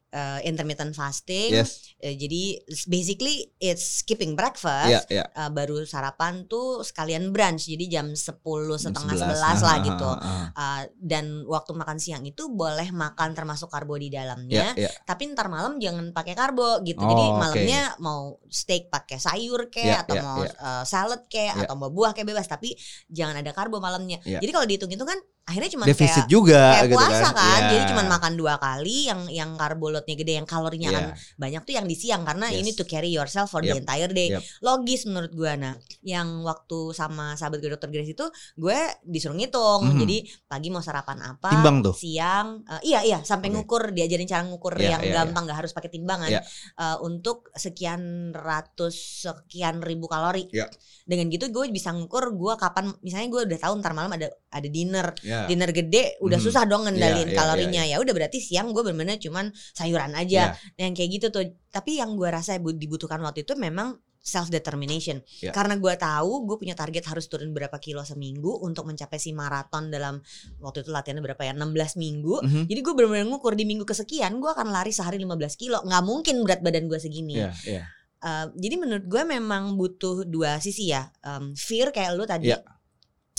Speaker 2: eh, intermittent fasting,
Speaker 3: Yes.
Speaker 2: eh, jadi basically it's skipping breakfast.
Speaker 3: Iya, iya.
Speaker 2: eh, baru sarapan tuh sekalian brunch jadi jam 10
Speaker 3: Jam
Speaker 2: setengah
Speaker 3: 11.
Speaker 2: 11 lah
Speaker 3: Ah,
Speaker 2: gitu
Speaker 3: ah, ah.
Speaker 2: Uh, dan waktu makan siang itu boleh makan termasuk karbo di dalamnya
Speaker 3: Iya, iya.
Speaker 2: tapi ntar malam jangan pakai karbo gitu
Speaker 3: Oh,
Speaker 2: jadi malamnya mau steak pakai sayur kek
Speaker 3: Iya,
Speaker 2: atau
Speaker 3: iya,
Speaker 2: mau
Speaker 3: iya.
Speaker 2: uh, salad kek
Speaker 3: Iya.
Speaker 2: atau mau buah kayak bebas tapi jangan ada karbo malamnya
Speaker 3: Iya.
Speaker 2: jadi kalau dihitung itu kan akhirnya cuma
Speaker 3: Defisit
Speaker 2: kayak
Speaker 3: juga
Speaker 2: kayak
Speaker 3: gitu
Speaker 2: puasa
Speaker 3: kan.
Speaker 2: kan,
Speaker 3: Iya.
Speaker 2: jadi cuma makan dua kali yang yang karbo loadnya gede yang kalorinya
Speaker 3: Iya.
Speaker 2: kan banyak tuh yang di siang karena
Speaker 3: Yes.
Speaker 2: ini to carry yourself for the
Speaker 3: Yep.
Speaker 2: entire day
Speaker 3: Yep.
Speaker 2: logis menurut gue nah yang waktu sama sahabat gue dokter Grace itu gue disuruh ngitung
Speaker 3: Mhm.
Speaker 2: jadi pagi mau sarapan apa
Speaker 3: Timbang tuh.
Speaker 2: siang eh, iya iya sampai
Speaker 3: Oke.
Speaker 2: ngukur diajarin cara ngukur
Speaker 3: Iya,
Speaker 2: yang
Speaker 3: iya,
Speaker 2: gampang nggak harus pakai timbangan
Speaker 3: Iya.
Speaker 2: Eh, untuk sekian ratus sekian ribu kalori
Speaker 3: Iya.
Speaker 2: dengan gitu gue bisa ngukur gue kapan misalnya gue udah tahu ntar malam ada ada dinner
Speaker 3: Iya.
Speaker 2: dinner gede udah
Speaker 3: Mhm.
Speaker 2: susah dong ngendalin
Speaker 3: Iya, iya,
Speaker 2: kalorinya ya udah berarti siang gue bener-bener cuman sayuran aja
Speaker 3: Iya.
Speaker 2: yang kayak gitu tuh tapi yang gue rasa bu- dibutuhkan waktu itu memang self determination
Speaker 3: Iya.
Speaker 2: karena gue tahu gue punya target harus turun berapa kilo seminggu untuk mencapai si maraton dalam waktu itu latihannya berapa ya 16 minggu
Speaker 3: Mhm.
Speaker 2: jadi gue bener-bener ngukur di minggu kesekian gue akan lari sehari 15 kilo nggak mungkin berat badan gue segini
Speaker 3: Iya, iya.
Speaker 2: Uh, jadi menurut gue memang butuh dua sisi ya um, fear kayak lu tadi
Speaker 3: Iya.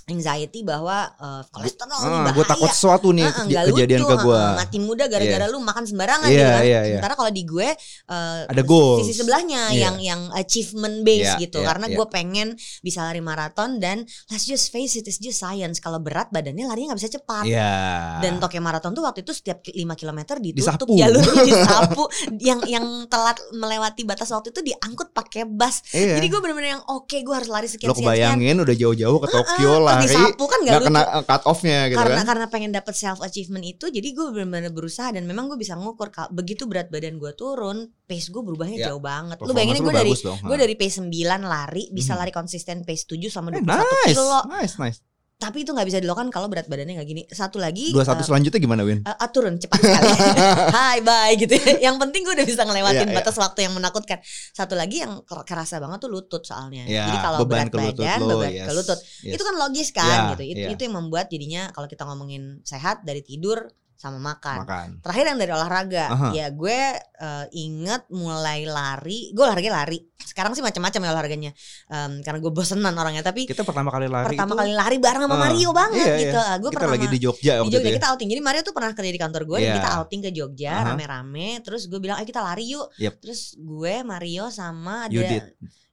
Speaker 2: Anxiety bahwa uh, kolesterol
Speaker 3: Ah,
Speaker 2: bahaya
Speaker 3: gue takut sesuatu nih kej-
Speaker 2: nggak
Speaker 3: kejadian
Speaker 2: lucu,
Speaker 3: ke gue.
Speaker 2: heeh, mati muda gara-gara lu makan sembarangan
Speaker 3: Iya,
Speaker 2: gitu kan.
Speaker 3: iya, iya.
Speaker 2: Sementara kalau di gue eh,
Speaker 3: Ada goals.
Speaker 2: sisi sebelahnya
Speaker 3: Iya.
Speaker 2: yang yang achievement based
Speaker 3: Iya,
Speaker 2: gitu.
Speaker 3: iya,
Speaker 2: Karena
Speaker 3: iya.
Speaker 2: gue pengen bisa lari maraton dan let's just face it it's just science. Kalau berat badannya larinya nggak bisa cepat.
Speaker 3: Iya.
Speaker 2: Dan Tokyo Marathon tuh waktu itu setiap 5 km ditutup
Speaker 3: Disapu.
Speaker 2: jalurnya disapu yang yang telat melewati batas waktu itu diangkut pakai bus.
Speaker 3: Iya.
Speaker 2: Jadi gue bener-bener yang oke gue harus lari sekian
Speaker 3: Lo kebayangin udah jauh-jauh ke Tokyo
Speaker 2: Terus
Speaker 3: lari
Speaker 2: disapu kan gak lucu
Speaker 3: kena cut off-nya gitu
Speaker 2: karena
Speaker 3: kan.
Speaker 2: karena pengen dapet self achievement itu jadi gue benar-benar berusaha dan memang gue bisa ngukur begitu berat badan gue turun pace gue berubahnya
Speaker 3: Ya,
Speaker 2: jauh banget lu bayangin gue dari gue dari pace 9 lari bisa
Speaker 3: Mhm.
Speaker 2: lari konsisten pace 7 selama
Speaker 3: Eh,
Speaker 2: 21
Speaker 3: nice,
Speaker 2: kilo
Speaker 3: nice, nice.
Speaker 2: Tapi itu nggak bisa dilakukan kalau berat badannya nggak gini satu lagi
Speaker 3: Dua satu
Speaker 2: eh,
Speaker 3: selanjutnya gimana Win?
Speaker 2: eh, ah, turun cepat sekali Hai bye gitu ya. Yang penting gue udah bisa ngelewatin
Speaker 3: Iya, iya.
Speaker 2: batas waktu yang menakutkan Satu lagi yang ker- kerasa banget tuh lutut soalnya
Speaker 3: Ya,
Speaker 2: Jadi kalau berat
Speaker 3: beban ke lutut
Speaker 2: badan
Speaker 3: lo,
Speaker 2: beban
Speaker 3: yes,
Speaker 2: ke lutut
Speaker 3: yes.
Speaker 2: Itu kan logis kan
Speaker 3: Iya,
Speaker 2: gitu itu,
Speaker 3: iya.
Speaker 2: itu yang membuat jadinya kalau kita ngomongin sehat dari tidur sama makan
Speaker 3: makan.
Speaker 2: Terakhir yang dari olahraga
Speaker 3: Aha.
Speaker 2: Ya gue eh, inget mulai lari Gue olahraga lari Sekarang sih macam-macam ya olahraganya Em, Karena gue bosenan orangnya Tapi
Speaker 3: Kita pertama kali lari
Speaker 2: pertama
Speaker 3: itu
Speaker 2: kali lari bareng sama
Speaker 3: Ah,
Speaker 2: Mario banget
Speaker 3: iya, iya.
Speaker 2: gitu Gue
Speaker 3: kita
Speaker 2: pernah
Speaker 3: lagi di Jogja
Speaker 2: di Jogja
Speaker 3: ya.
Speaker 2: kita outing jadi Mario tuh pernah kerja di kantor gue
Speaker 3: Iya.
Speaker 2: kita outing ke Jogja
Speaker 3: Aha.
Speaker 2: rame-rame terus gue bilang ayo kita lari yuk
Speaker 3: Yep.
Speaker 2: terus gue Mario sama ada
Speaker 3: Yudit.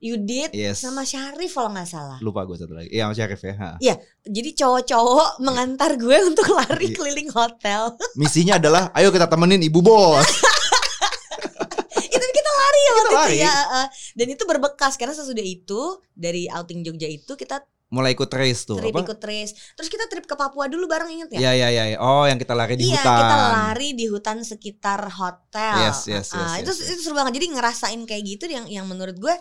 Speaker 2: Yudit
Speaker 3: Yes.
Speaker 2: sama Syarif kalau nggak salah
Speaker 3: Lupa gue satu lagi. Iya, sama Syarif ya. ha.
Speaker 2: jadi cowok-cowok mengantar gue untuk lari
Speaker 3: Iya.
Speaker 2: keliling hotel
Speaker 3: Misinya adalah ayo kita temenin ibu bos.
Speaker 2: itu kita
Speaker 3: lari.
Speaker 2: Iya, uh, dan itu berbekas karena sesudah itu dari outing Jogja itu kita
Speaker 3: Mulai ikut race tuh.
Speaker 2: trip
Speaker 3: apa?
Speaker 2: ikut race. Terus kita trip ke Papua dulu bareng inget ya?
Speaker 3: Iya iya iya. Oh, yang kita lari di
Speaker 2: iya,
Speaker 3: hutan.
Speaker 2: kita lari di hutan sekitar hotel.
Speaker 3: Yes, yes,
Speaker 2: Ah,
Speaker 3: yes,
Speaker 2: itu
Speaker 3: yes, yes.
Speaker 2: itu seru banget. Jadi ngerasain kayak gitu yang yang menurut gue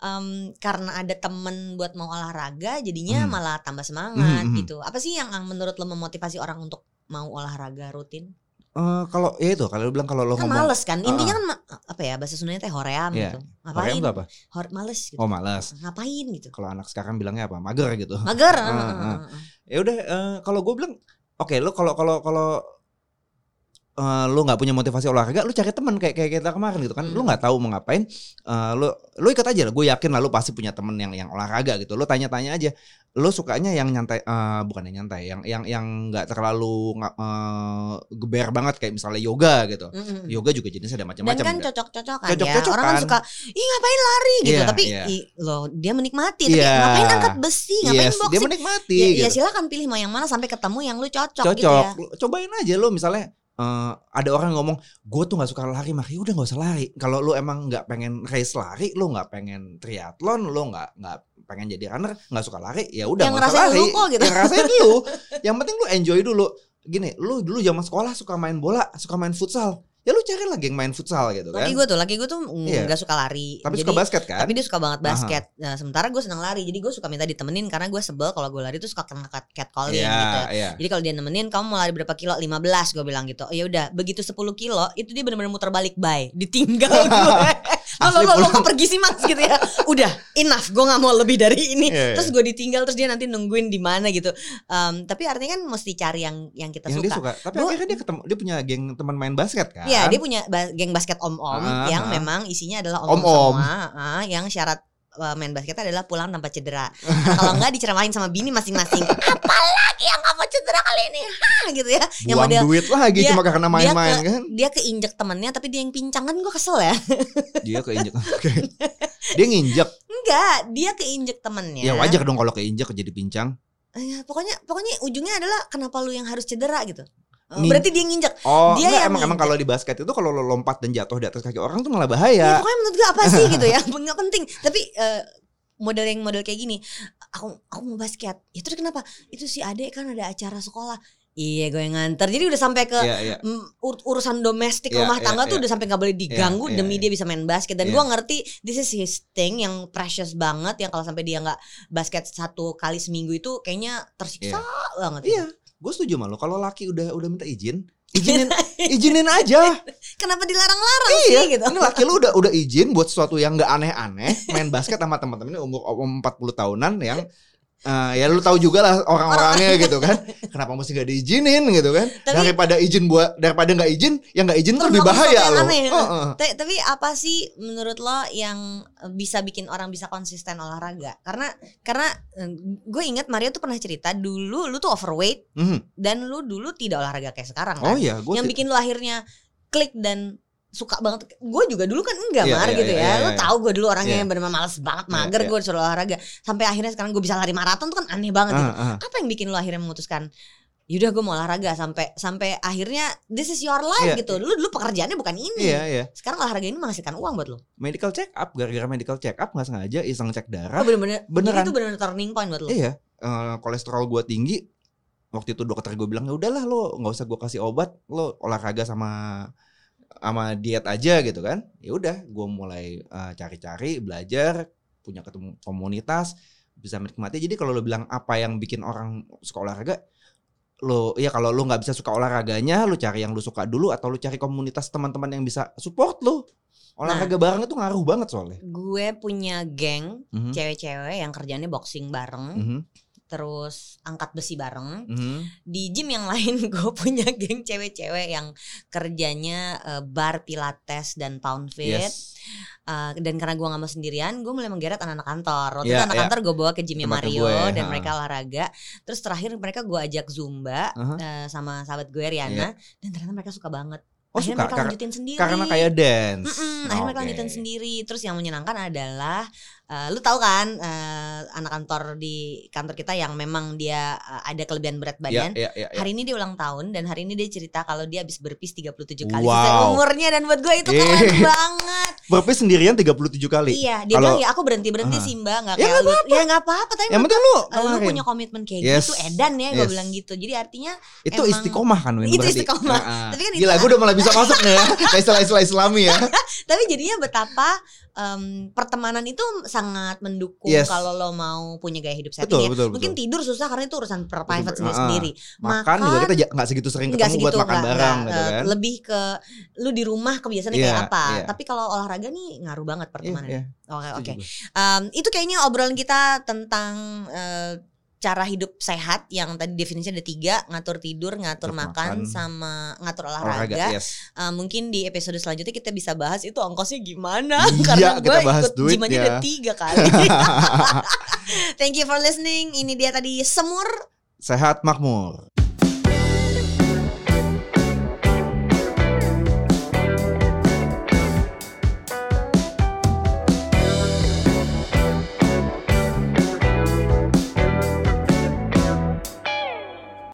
Speaker 2: em, karena ada temen buat mau olahraga, jadinya
Speaker 3: Hmm.
Speaker 2: malah tambah semangat
Speaker 3: Hmm, hmm.
Speaker 2: gitu. Apa sih yang, yang menurut lo memotivasi orang untuk mau olahraga rutin?
Speaker 3: Eh, kalau ya itu kalau lu bilang kalau lo
Speaker 2: Kan
Speaker 3: ngomong
Speaker 2: males kan. Intinya kan ma- apa ya bahasa Sundanya teh hoream
Speaker 3: Iya.
Speaker 2: gitu. Ngapain?
Speaker 3: itu apa?
Speaker 2: Hor- males gitu.
Speaker 3: Oh, malas.
Speaker 2: Ngapain gitu.
Speaker 3: Kalau anak sekarang bilangnya apa? Mager gitu.
Speaker 2: Mager.
Speaker 3: Ah.
Speaker 2: ah,
Speaker 3: ah. ya udah eh, kalau gue bilang oke lo kalau kalau kalau eh, lo nggak punya motivasi olahraga lo cari teman kayak kayak kita kemarin gitu kan lo
Speaker 2: Hmm.
Speaker 3: nggak tahu mau ngapain eh, lo lo ikut aja lah gue yakin lah lo pasti punya temen yang yang olahraga gitu lo tanya-tanya aja lo sukanya yang nyantai eh, bukan yang nyantai yang yang yang nggak terlalu eh, geber banget kayak misalnya yoga gitu
Speaker 2: Mm, mm, mm.
Speaker 3: yoga juga jenisnya ada
Speaker 2: Dan
Speaker 3: macam-macam
Speaker 2: kan
Speaker 3: enggak?
Speaker 2: cocok-cocokan ya.
Speaker 3: Cocok-cocokan.
Speaker 2: Orang kan suka, ih ngapain lari gitu.
Speaker 3: Iya,
Speaker 2: tapi
Speaker 3: iya.
Speaker 2: ih, loh dia menikmati. Tapi
Speaker 3: Iya.
Speaker 2: ngapain angkat besi, ngapain
Speaker 3: yes, dia
Speaker 2: boxing.
Speaker 3: menikmati
Speaker 2: Ya,
Speaker 3: gitu.
Speaker 2: ya silakan pilih mau yang mana sampai ketemu yang lu cocok,
Speaker 3: cocok
Speaker 2: gitu ya.
Speaker 3: Lu cobain aja lo misalnya eh, ada orang ngomong gue tuh nggak suka lari mah udah nggak usah lari. Kalau lu emang nggak pengen race lari lu nggak pengen triathlon lu nggak nggak pengen jadi runner nggak suka lari ya udah nggak usah lari
Speaker 2: lu kok gitu.
Speaker 3: yang ngerasain lu. Yang penting lu enjoy dulu. Gini lu dulu zaman sekolah suka main bola suka main futsal ya lu cari lagi yang main futsal gitu kan
Speaker 2: Laki gue tuh, laki gue tuh mm, nggak suka lari.
Speaker 3: tapi
Speaker 2: Jadi-
Speaker 3: suka basket kan
Speaker 2: Tapi dia suka banget basket. Nah, sementara gue seneng lari. Jadi gue suka minta ditemenin karena gue sebel kalau gue lari tuh suka kena cat catcalling
Speaker 3: Iya,
Speaker 2: gitu.
Speaker 3: iya.
Speaker 2: Jadi kalau dia nemenin kamu mau lari berapa kilo? 15 gue bilang gitu. Oh, ya udah, begitu 10 kilo itu dia benar-benar muter balik bye. Ditinggal gue. Lo, lo, lo, kok pergi sih mas gitu ya. Udah, enough. Gue nggak mau lebih dari ini.
Speaker 3: Iya, iya.
Speaker 2: Terus gue ditinggal terus dia nanti nungguin di mana gitu. Em, tapi artinya kan mesti cari yang yang kita
Speaker 3: yang dia
Speaker 2: suka.
Speaker 3: suka tapi
Speaker 2: Gua-
Speaker 3: akhirnya dia ketemu dia punya geng teman main basket kan
Speaker 2: Iya, dia punya ba- geng basket om-om
Speaker 3: Ah,
Speaker 2: yang
Speaker 3: ah.
Speaker 2: memang isinya adalah om-om
Speaker 3: Om-om.
Speaker 2: semua, ah, yang syarat uh, main basket adalah pulang tanpa cedera. Nah, kalau enggak diceramain sama bini masing-masing. Apalagi yang kamu cedera kali ini? Hah, gitu ya. Yang
Speaker 3: buang
Speaker 2: model
Speaker 3: duit lagi
Speaker 2: dia-
Speaker 3: cuma karena main-main
Speaker 2: dia
Speaker 3: kan
Speaker 2: dia keinjek temennya tapi dia yang pincang kan gue kesel ya.
Speaker 3: dia keinjek Oke. dia nginjek
Speaker 2: Enggak, dia keinjek temennya.
Speaker 3: ya wajar dong kalau keinjek jadi pincang
Speaker 2: Eh, pokoknya pokoknya ujungnya adalah kenapa lu yang harus cedera gitu.
Speaker 3: Ngin-
Speaker 2: Berarti dia nginjek.
Speaker 3: Oh,
Speaker 2: Dia
Speaker 3: enggak,
Speaker 2: yang
Speaker 3: emang emang kalau di basket itu kalau lo lompat dan jatuh di atas kaki orang tuh malah
Speaker 2: Ya,
Speaker 3: bahaya.
Speaker 2: pokoknya menurut gue apa sih gitu ya? Nggak penting. Tapi eh, model yang model kayak gini aku aku mau basket. Ya terus kenapa? Itu si adek kan ada acara sekolah. Iya gue yang nganter. Jadi udah sampai ke
Speaker 3: Iya, iya.
Speaker 2: mm, ur- urusan domestik
Speaker 3: Iya,
Speaker 2: rumah
Speaker 3: iya,
Speaker 2: tangga tuh
Speaker 3: iya.
Speaker 2: udah sampai nggak boleh diganggu
Speaker 3: Iya, iya,
Speaker 2: demi
Speaker 3: iya.
Speaker 2: dia bisa main basket. Dan
Speaker 3: Iya.
Speaker 2: gue ngerti this is his thing yang precious banget. Yang kalau sampai dia nggak basket satu kali seminggu itu kayaknya tersiksa banget
Speaker 3: Iya, gue setuju sama lo. Kalau laki udah udah minta izin, izinin izinin aja.
Speaker 2: kenapa dilarang-larang
Speaker 3: iya,
Speaker 2: sih gitu
Speaker 3: ini laki lu udah udah izin buat sesuatu yang nggak aneh-aneh, main basket sama teman-temannya umur umur 40 tahunan yang eh, ya lu tahu juga lah orang-orangnya gitu kan. Kenapa mesti nggak diizinin gitu kan?
Speaker 2: Tapi-
Speaker 3: daripada izin buat daripada nggak izin, yang nggak izin tuh
Speaker 2: Terus
Speaker 3: lebih bahaya loh. Heeh.
Speaker 2: Ta- Tapi apa sih menurut lo yang eh, bisa bikin orang bisa konsisten olahraga? Karena karena gue ingat Mario tuh pernah cerita dulu lu tuh overweight
Speaker 3: Mhm.
Speaker 2: dan lu dulu tidak olahraga kayak sekarang kan.
Speaker 3: Oh iya, gue
Speaker 2: yang bikin lu akhirnya klik dan suka banget. Gue juga dulu kan enggak
Speaker 3: Iya,
Speaker 2: mar
Speaker 3: iya,
Speaker 2: gitu
Speaker 3: iya,
Speaker 2: ya.
Speaker 3: iya,
Speaker 2: lu
Speaker 3: iya.
Speaker 2: tahu gue dulu orangnya
Speaker 3: Iya.
Speaker 2: yang benar males banget,
Speaker 3: Iya,
Speaker 2: mager
Speaker 3: iya.
Speaker 2: gue disuruh olahraga. Sampai akhirnya sekarang gue bisa lari maraton tuh kan aneh banget gitu.
Speaker 3: Ah, ah.
Speaker 2: Apa yang bikin lu akhirnya memutuskan Yaudah gue mau olahraga sampai sampai akhirnya this is your life
Speaker 3: Iya.
Speaker 2: gitu. Lu dulu pekerjaannya bukan ini
Speaker 3: Iya, iya.
Speaker 2: sekarang olahraga ini menghasilkan uang buat lo.
Speaker 3: medical check up gara-gara medical check up nggak sengaja iseng cek
Speaker 2: Oh
Speaker 3: darah
Speaker 2: bener-bener,
Speaker 3: beneran.
Speaker 2: Itu bener-bener turning point buat lo.
Speaker 3: iya eh, kolesterol gua tinggi waktu itu dokter gue bilang ya udahlah lo nggak usah gua kasih obat lo olahraga sama sama diet aja gitu kan ya udah gua mulai eh, cari-cari belajar punya ketemu komunitas bisa menikmati. Jadi kalau lo bilang apa yang bikin orang suka olahraga lo ya kalau lo nggak bisa suka olahraganya lo cari yang lo suka dulu atau lo cari komunitas teman-teman yang bisa support lo. Olahraga bareng itu ngaruh banget soalnya.
Speaker 2: Gue punya geng
Speaker 3: Mhm.
Speaker 2: cewek-cewek yang kerjanya boxing bareng,
Speaker 3: Mhm,
Speaker 2: terus angkat besi bareng.
Speaker 3: mhm.
Speaker 2: Di gym yang lain gue punya geng cewek-cewek yang kerjanya eh, bar pilates dan pound fit.
Speaker 3: Yes.
Speaker 2: Eh, dan karena gue gak mau sendirian, gue mulai menggeret anak-anak kantor. Waktu
Speaker 3: Iya,
Speaker 2: itu anak
Speaker 3: iya.
Speaker 2: kantor gue bawa ke gymnya
Speaker 3: Tempat
Speaker 2: Mario
Speaker 3: gue,
Speaker 2: dan
Speaker 3: ha.
Speaker 2: mereka olahraga. Terus terakhir mereka gue ajak zumba
Speaker 3: Aha.
Speaker 2: eh, sama sahabat gue Riana, dan ternyata mereka suka banget.
Speaker 3: Oh
Speaker 2: akhirnya
Speaker 3: suka
Speaker 2: mereka lanjutin sendiri.
Speaker 3: karena kayak dance.
Speaker 2: Mm-mm, akhirnya mereka
Speaker 3: Oke.
Speaker 2: lanjutin sendiri. Terus yang menyenangkan adalah, eh, lu tahu kan, eh, anak kantor di kantor kita yang memang dia uh, ada kelebihan berat
Speaker 3: Ya,
Speaker 2: badan.
Speaker 3: ya, ya, ya.
Speaker 2: Hari ini dia ulang tahun dan hari ini dia cerita kalau dia habis berpis 37 kali
Speaker 3: Wow.
Speaker 2: sisa umurnya dan buat gue itu keren banget.
Speaker 3: Berpis sendirian 37 kali.
Speaker 2: Iya, dia
Speaker 3: Kalau-
Speaker 2: bilang ya aku berhenti-berhenti
Speaker 3: Ah.
Speaker 2: sih Mbak, nggak
Speaker 3: Ya,
Speaker 2: kayak lu. Ya nggak apa-apa, tapi
Speaker 3: Yang penting lu
Speaker 2: gue, lu punya komitmen kayak
Speaker 3: Yes.
Speaker 2: gitu edan ya gue
Speaker 3: Yes.
Speaker 2: bilang gitu. Jadi artinya
Speaker 3: Itu
Speaker 2: emang-
Speaker 3: istiqomah kan Win
Speaker 2: Itu istiqomah.
Speaker 3: Heeh.
Speaker 2: Tapi kan itu-
Speaker 3: Gila gue udah mulai bisa masuk nih ya Kayak istilah-istilah islami ya
Speaker 2: tapi jadinya betapa em, pertemanan itu sangat mendukung
Speaker 3: Yes.
Speaker 2: kalau lo mau punya gaya hidup sehat
Speaker 3: Betul,
Speaker 2: ya.
Speaker 3: betul,
Speaker 2: Mungkin
Speaker 3: betul.
Speaker 2: tidur susah karena itu urusan per private
Speaker 3: Betul,
Speaker 2: sendiri,
Speaker 3: ah.
Speaker 2: sendiri.
Speaker 3: Makan juga kita nggak segitu sering ketemu buat
Speaker 2: segitu,
Speaker 3: makan
Speaker 2: nggak-
Speaker 3: bareng
Speaker 2: nggak,
Speaker 3: gitu kan
Speaker 2: Lebih ke lu di rumah kebiasaannya kayak
Speaker 3: Iya,
Speaker 2: apa.
Speaker 3: iya.
Speaker 2: Tapi kalau olahraga nih ngaruh banget
Speaker 3: Iya,
Speaker 2: pertemanan.
Speaker 3: iya,
Speaker 2: Oke, oke.
Speaker 3: setuju gue.
Speaker 2: Em, itu kayaknya obrolan kita tentang eh, cara hidup sehat yang tadi definisinya ada tiga ngatur tidur ngatur makan,
Speaker 3: makan.
Speaker 2: sama ngatur
Speaker 3: Olahraga
Speaker 2: olahraga,
Speaker 3: yes.
Speaker 2: Eh, mungkin di episode selanjutnya kita bisa bahas itu ongkosnya gimana
Speaker 3: Iya,
Speaker 2: karena gue ikut aja
Speaker 3: ya.
Speaker 2: udah tiga kali thank you for listening ini dia tadi semur
Speaker 3: Sehat makmur